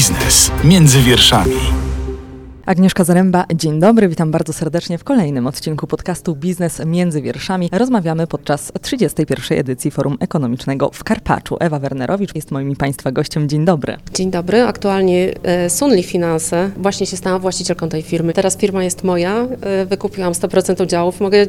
Biznes między wierszami. Agnieszka Zaręba, dzień dobry, witam bardzo serdecznie w kolejnym odcinku podcastu Biznes między wierszami. Rozmawiamy podczas 31. edycji Forum Ekonomicznego w Karpaczu. Ewa Wernerowicz jest moim Państwa gościem. Dzień dobry. Dzień dobry, aktualnie e, Sunli Finanse, właśnie się stałam właścicielką tej firmy. Teraz firma jest moja, e, wykupiłam 100% udziałów, mogę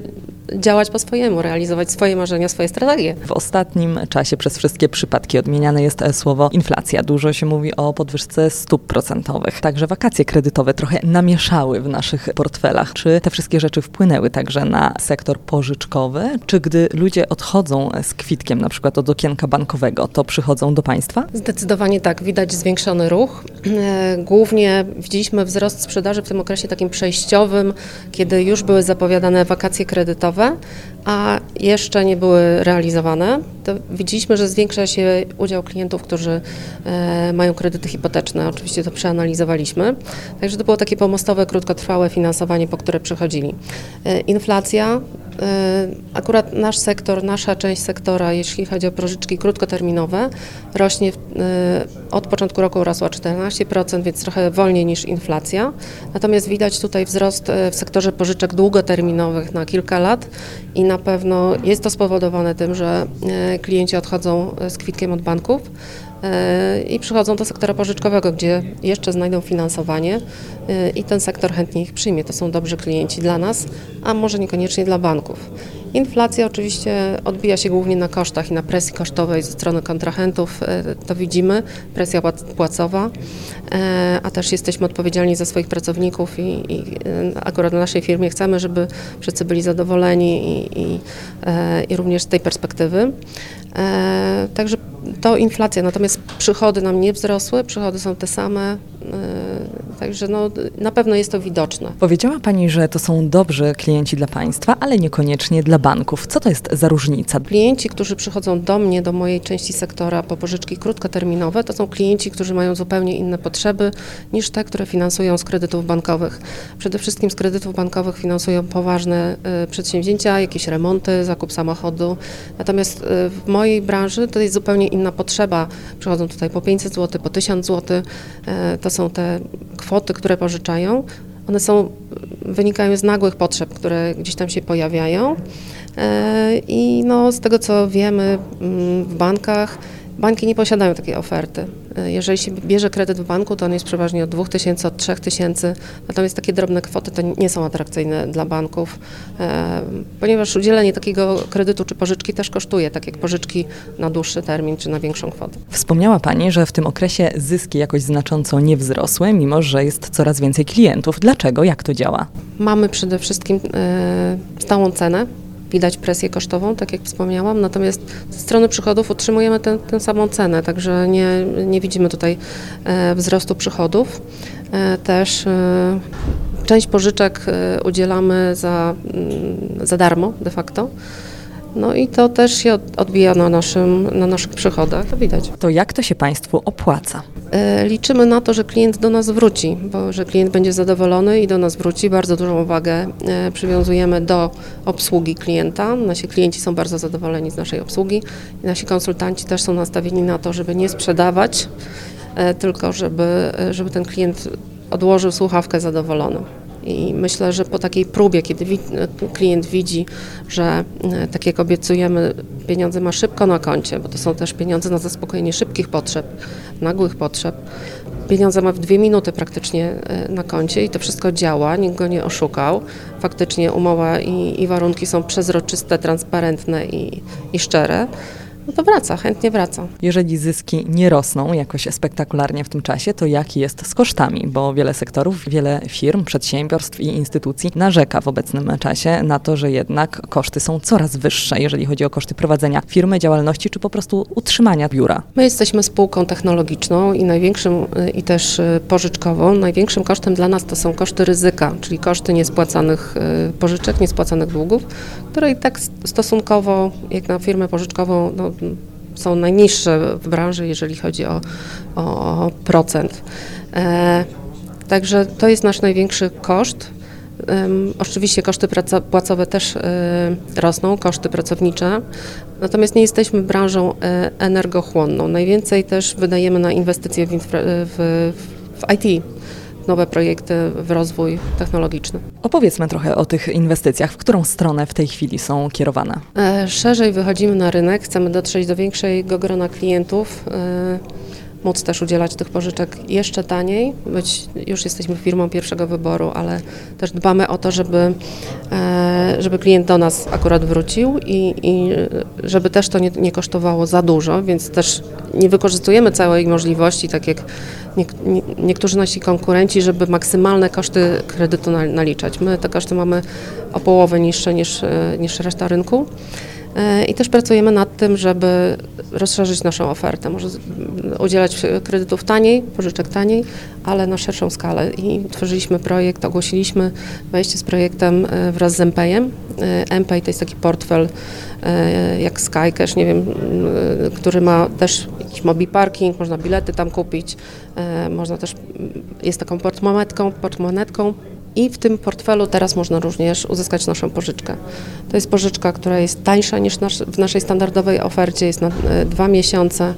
działać po swojemu, realizować swoje marzenia, swoje strategie. W ostatnim czasie przez wszystkie przypadki odmieniane jest słowo inflacja. Dużo się mówi o podwyżce stóp procentowych. Także wakacje kredytowe trochę namieszały w naszych portfelach. Czy te wszystkie rzeczy wpłynęły także na sektor pożyczkowy? Czy gdy ludzie odchodzą z kwitkiem, na przykład od okienka bankowego, to przychodzą do państwa? Zdecydowanie tak, widać zwiększony ruch. E, głównie widzieliśmy wzrost sprzedaży w tym okresie takim przejściowym, kiedy już były zapowiadane wakacje kredytowe, a jeszcze nie były realizowane. To widzieliśmy, że zwiększa się udział klientów, którzy e, mają kredyty hipoteczne. Oczywiście to przeanalizowaliśmy. Także to było takie pomostowe, krótkotrwałe finansowanie, po które przychodzili. E, inflacja, akurat nasz sektor, nasza część sektora, jeśli chodzi o pożyczki krótkoterminowe, rośnie e, od początku roku rosła 14%, więc trochę wolniej niż inflacja. Natomiast widać tutaj wzrost w sektorze pożyczek długoterminowych na kilka lat i na pewno jest to spowodowane tym, że klienci odchodzą z kwitkiem od banków i przychodzą do sektora pożyczkowego, gdzie jeszcze znajdą finansowanie y, i ten sektor chętnie ich przyjmie. To są dobrzy klienci dla nas, a może niekoniecznie dla banków. Inflacja oczywiście odbija się głównie na kosztach i na presji kosztowej ze strony kontrahentów. Y, to widzimy, presja płacowa, a też jesteśmy odpowiedzialni za swoich pracowników i, i akurat w naszej firmie chcemy, żeby wszyscy byli zadowoleni i, i, i również z tej perspektywy. Także to inflacja, natomiast przychody nam nie wzrosły, przychody są te same, yy, także no, na pewno jest to widoczne. Powiedziała Pani, że to są dobrzy klienci dla Państwa, ale niekoniecznie dla banków. Co to jest za różnica? Klienci, którzy przychodzą do mnie, do mojej części sektora po pożyczki krótkoterminowe, to są klienci, którzy mają zupełnie inne potrzeby niż te, które finansują z kredytów bankowych. Przede wszystkim z kredytów bankowych finansują poważne y, przedsięwzięcia, jakieś remonty, zakup samochodu. Natomiast y, w mojej branży to jest zupełnie inna potrzeba. Przychodzą tutaj po 500 zł, po 1000 zł. E, to są te kwoty, które pożyczają. One są, wynikają z nagłych potrzeb, które gdzieś tam się pojawiają. E, I no, z tego co wiemy mm, w bankach, Banki nie posiadają takiej oferty. E, jeżeli się bierze kredyt w banku, to on jest przeważnie od 2000, od 3000, natomiast takie drobne kwoty to nie są atrakcyjne dla banków, e, ponieważ udzielenie takiego kredytu czy pożyczki też kosztuje, tak jak pożyczki na dłuższy termin czy na większą kwotę. Wspomniała Pani, że w tym okresie zyski jakoś znacząco nie wzrosły, mimo że jest coraz więcej klientów. Dlaczego? Jak to działa? Mamy przede wszystkim e, stałą cenę widać presję kosztową, tak jak wspomniałam, natomiast ze strony przychodów utrzymujemy tę, tę samą cenę, także nie, nie widzimy tutaj e, wzrostu przychodów. E, też e, część pożyczek udzielamy za, mm, za darmo de facto. No i to też się odbija na, naszym, na naszych przychodach, to widać. To jak to się Państwu opłaca? E, liczymy na to, że klient do nas wróci, bo że klient będzie zadowolony i do nas wróci. Bardzo dużą uwagę e, przywiązujemy do obsługi klienta. Nasi klienci są bardzo zadowoleni z naszej obsługi. Nasi konsultanci też są nastawieni na to, żeby nie sprzedawać, e, tylko żeby, żeby ten klient odłożył słuchawkę zadowolony. I myślę, że po takiej próbie, kiedy klient widzi, że e, tak jak obiecujemy, pieniądze ma szybko na koncie, bo to są też pieniądze na zaspokojenie szybkich potrzeb, nagłych potrzeb, pieniądze ma w dwie minuty praktycznie e, na koncie i to wszystko działa, nikt go nie oszukał. Faktycznie umowa i, i warunki są przezroczyste, transparentne i, i szczere no to wraca, chętnie wraca. Jeżeli zyski nie rosną jakoś spektakularnie w tym czasie, to jaki jest z kosztami? Bo wiele sektorów, wiele firm, przedsiębiorstw i instytucji narzeka w obecnym czasie na to, że jednak koszty są coraz wyższe, jeżeli chodzi o koszty prowadzenia firmy, działalności czy po prostu utrzymania biura. My jesteśmy spółką technologiczną i największym y, i też y, pożyczkową. Największym kosztem dla nas to są koszty ryzyka, czyli koszty niespłacanych y, pożyczek, niespłacanych długów, które i tak stosunkowo, jak na firmę pożyczkową, no, są najniższe w branży, jeżeli chodzi o, o procent. E, także to jest nasz największy koszt. Em, Oczywiście koszty praca- płacowe też e, rosną, koszty pracownicze, natomiast nie jesteśmy branżą e, energochłonną. Najwięcej też wydajemy na inwestycje w, infra- w, w IT, nowe projekty, w rozwój technologiczny. Opowiedzmy trochę o tych inwestycjach. W którą stronę w tej chwili są kierowane? E, Szerzej wychodzimy na rynek, chcemy dotrzeć do większego grona klientów, e, móc też udzielać tych pożyczek jeszcze taniej. Być, już jesteśmy firmą pierwszego wyboru, ale też dbamy o to, żeby, e, żeby klient do nas akurat wrócił i, i żeby też to nie, nie kosztowało za dużo, więc też nie wykorzystujemy całej możliwości, tak jak nie, nie, niektórzy nasi konkurenci, żeby maksymalne koszty kredytu na- naliczać. My te koszty mamy o połowę niższe niż, e, niż reszta rynku. E, I też pracujemy nad tym, żeby rozszerzyć naszą ofertę. Może udzielać kredytów taniej, pożyczek taniej, ale na szerszą skalę. I tworzyliśmy projekt, ogłosiliśmy wejście z projektem e, wraz z Empayem. E, Empay to jest taki portfel jak Skycash, nie wiem, który ma też jakiś mobi parking, można bilety tam kupić, można też, jest taką portmonetką, portmonetką i w tym portfelu teraz można również uzyskać naszą pożyczkę. To jest pożyczka, która jest tańsza niż nasz, w naszej standardowej ofercie, jest na e, dwa miesiące,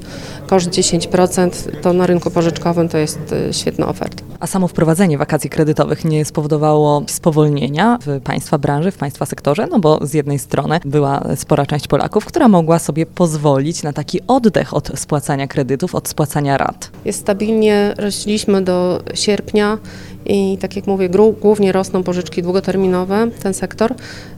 koszt 10%. To na rynku pożyczkowym to jest e, świetna oferta. A samo wprowadzenie wakacji kredytowych nie spowodowało spowolnienia w Państwa branży, w Państwa sektorze? No bo z jednej strony była spora część Polaków, która mogła sobie pozwolić na taki oddech od spłacania kredytów, od spłacania rat. Jest stabilnie, rośliśmy do sierpnia i tak jak mówię, głównie rosną pożyczki długoterminowe, ten sektor.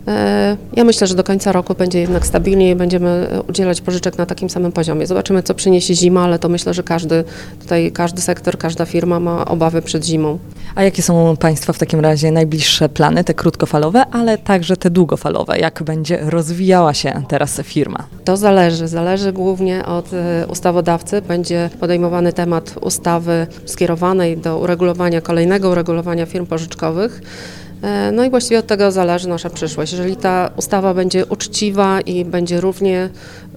E, Ja myślę, że do końca roku będzie jednak stabilnie i będziemy udzielać pożyczek na takim samym poziomie. Zobaczymy, co przyniesie zima, ale to myślę, że każdy tutaj, każdy sektor, każda firma ma obawy przed zimą. A jakie są Państwa w takim razie najbliższe plany, te krótkofalowe, ale także te długofalowe? Jak będzie rozwijała się teraz firma? To zależy, zależy głównie od e, ustawodawcy. Będzie podejmowany temat ustawy skierowanej do uregulowania, kolejnego uregulowania firm pożyczkowych. E, No i właściwie od tego zależy nasza przyszłość. Jeżeli ta ustawa będzie uczciwa i będzie równie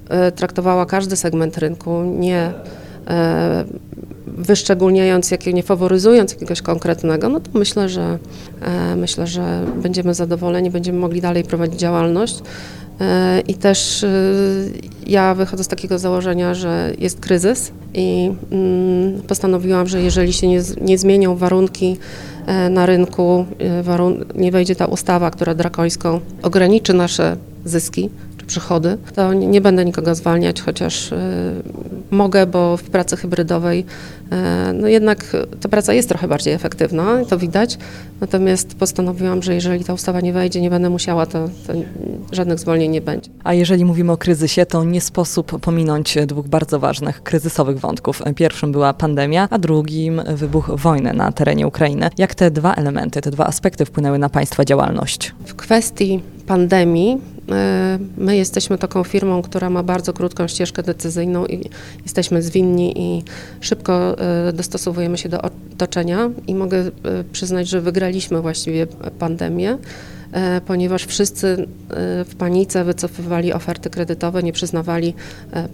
e, traktowała każdy segment rynku, nie wyszczególniając, jakie, nie faworyzując jakiegoś konkretnego, no to myślę, że e, myślę, że będziemy zadowoleni, będziemy mogli dalej prowadzić działalność. E, I też e, ja wychodzę z takiego założenia, że jest kryzys i mm, postanowiłam, że jeżeli się nie, nie zmienią warunki na rynku, warun- nie wejdzie ta ustawa, która drakońską ograniczy nasze zyski przychody, to nie, będę nikogo zwalniać, chociaż e, mogę, bo w pracy hybrydowej e, no jednak ta praca jest trochę bardziej efektywna, to widać. Natomiast postanowiłam, że jeżeli ta ustawa nie wejdzie, nie będę musiała, to, to żadnych zwolnień nie będzie. A jeżeli mówimy o kryzysie, to nie sposób pominąć dwóch bardzo ważnych kryzysowych wątków. Pierwszym była pandemia, a drugim wybuch wojny na terenie Ukrainy. Jak te dwa elementy, te dwa aspekty wpłynęły na Państwa działalność? W kwestii pandemii, my jesteśmy taką firmą, która ma bardzo krótką ścieżkę decyzyjną i jesteśmy zwinni i szybko e, dostosowujemy się do otoczenia i mogę e, przyznać, że wygraliśmy właściwie pandemię. Ponieważ wszyscy w panice wycofywali oferty kredytowe, nie przyznawali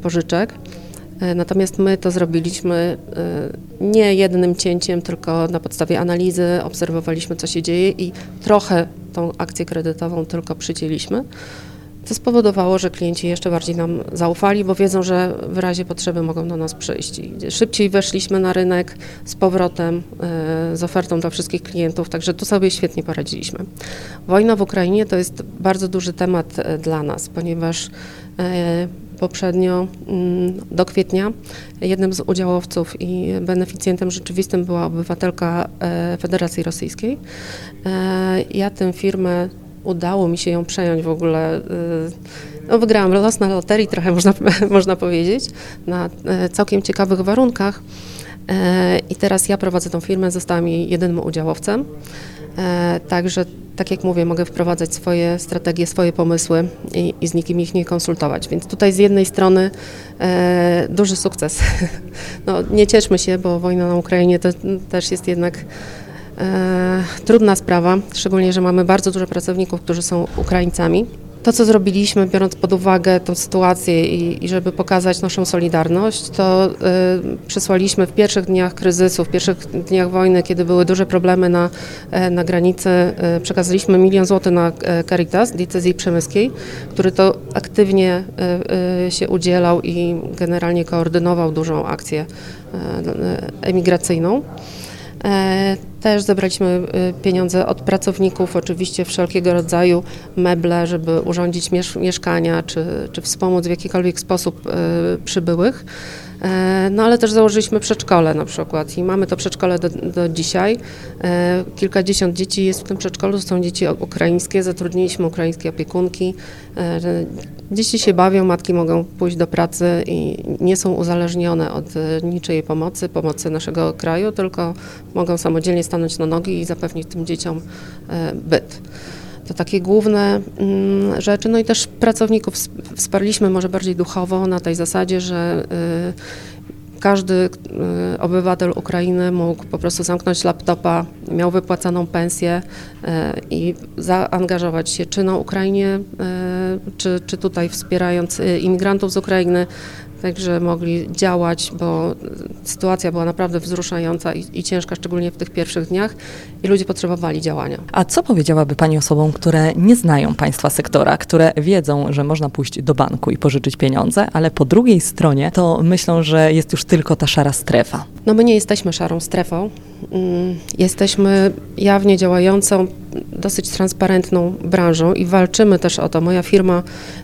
pożyczek. Natomiast my to zrobiliśmy nie jednym cięciem, tylko na podstawie analizy obserwowaliśmy, co się dzieje i trochę tą akcję kredytową tylko przycięliśmy. To spowodowało, że klienci jeszcze bardziej nam zaufali, bo wiedzą, że w razie potrzeby mogą do nas przyjść. Szybciej weszliśmy na rynek z powrotem, e, z ofertą dla wszystkich klientów, także tu sobie świetnie poradziliśmy. Wojna w Ukrainie to jest bardzo duży temat e, dla nas, ponieważ e, poprzednio mm, do kwietnia jednym z udziałowców i beneficjentem rzeczywistym była obywatelka e, Federacji Rosyjskiej. E, Ja tę firmę udało mi się ją przejąć w ogóle. y, No, wygrałam los na loterii, trochę można, można powiedzieć, na e, całkiem ciekawych warunkach. E, I teraz ja prowadzę tą firmę, zostałam jej jedynym udziałowcem. E, Także, tak jak mówię, mogę wprowadzać swoje strategie, swoje pomysły i, i z nikim ich nie konsultować. Więc tutaj z jednej strony e, duży sukces. No, nie cieszmy się, bo wojna na Ukrainie to też jest jednak e, trudna sprawa, szczególnie, że mamy bardzo dużo pracowników, którzy są Ukraińcami. To, co zrobiliśmy, biorąc pod uwagę tą sytuację i, i żeby pokazać naszą solidarność, to y, przysłaliśmy w pierwszych dniach kryzysu, w pierwszych dniach wojny, kiedy były duże problemy na, e, na granicy, y, przekazaliśmy milion złotych na e, Caritas diecezji przemyskiej, który to aktywnie y, y, się udzielał i generalnie koordynował dużą akcję e, emigracyjną. E, Też zebraliśmy e, pieniądze od pracowników, oczywiście wszelkiego rodzaju meble, żeby urządzić miesz- mieszkania, czy, czy wspomóc w jakikolwiek sposób e, przybyłych. E, No ale też założyliśmy przedszkole na przykład i mamy to przedszkole do, do dzisiaj. E, Kilkadziesiąt dzieci jest w tym przedszkolu, są dzieci ukraińskie, zatrudniliśmy ukraińskie opiekunki. E, Dzieci się bawią, matki mogą pójść do pracy i nie są uzależnione od niczyjej pomocy, pomocy naszego kraju, tylko mogą samodzielnie stanąć na nogi i zapewnić tym dzieciom byt. To takie główne mm, rzeczy. No i też pracowników ws- wsparliśmy może bardziej duchowo na tej zasadzie, że y, każdy y, obywatel Ukrainy mógł po prostu zamknąć laptopa, miał wypłacaną pensję y, i zaangażować się czy na Ukrainie, czy, czy tutaj wspierając imigrantów z Ukrainy. Także mogli działać, bo sytuacja była naprawdę wzruszająca i, i ciężka, szczególnie w tych pierwszych dniach, i ludzie potrzebowali działania. A co powiedziałaby Pani osobom, które nie znają Państwa sektora, które wiedzą, że można pójść do banku i pożyczyć pieniądze, ale po drugiej stronie to myślą, że jest już tylko ta szara strefa? No my nie jesteśmy szarą strefą. Mm, Jesteśmy jawnie działającą, dosyć transparentną branżą i walczymy też o to. Moja firma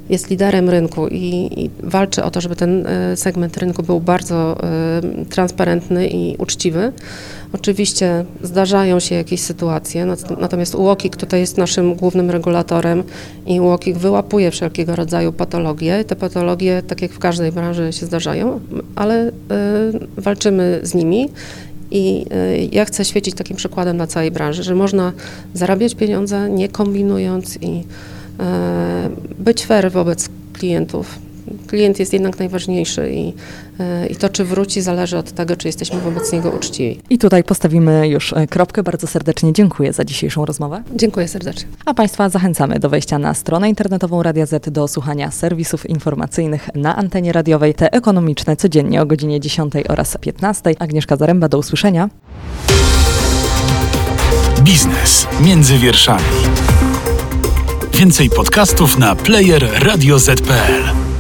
jest liderem rynku i, i walczy o to, żeby ten e, segment rynku był bardzo e, transparentny i uczciwy. Oczywiście zdarzają się jakieś sytuacje, nat- natomiast UOKiK tutaj jest naszym głównym regulatorem i UOKiK wyłapuje wszelkiego rodzaju patologie. Te patologie, tak jak w każdej branży, się zdarzają, ale y, walczymy z nimi. I y, ja chcę świecić takim przykładem na całej branży, że można zarabiać pieniądze nie kombinując i y, być fair wobec klientów. Klient jest jednak najważniejszy i, y, i to, czy wróci, zależy od tego, czy jesteśmy wobec niego uczciwi. I tutaj postawimy już e, kropkę. Bardzo serdecznie dziękuję za dzisiejszą rozmowę. Dziękuję serdecznie. A Państwa zachęcamy do wejścia na stronę internetową Radia Z do słuchania serwisów informacyjnych na antenie radiowej, te ekonomiczne codziennie o godzinie 10 oraz 15. Agnieszka Zaręba, do usłyszenia. Biznes między wierszami. Więcej podcastów na player radioz.pl.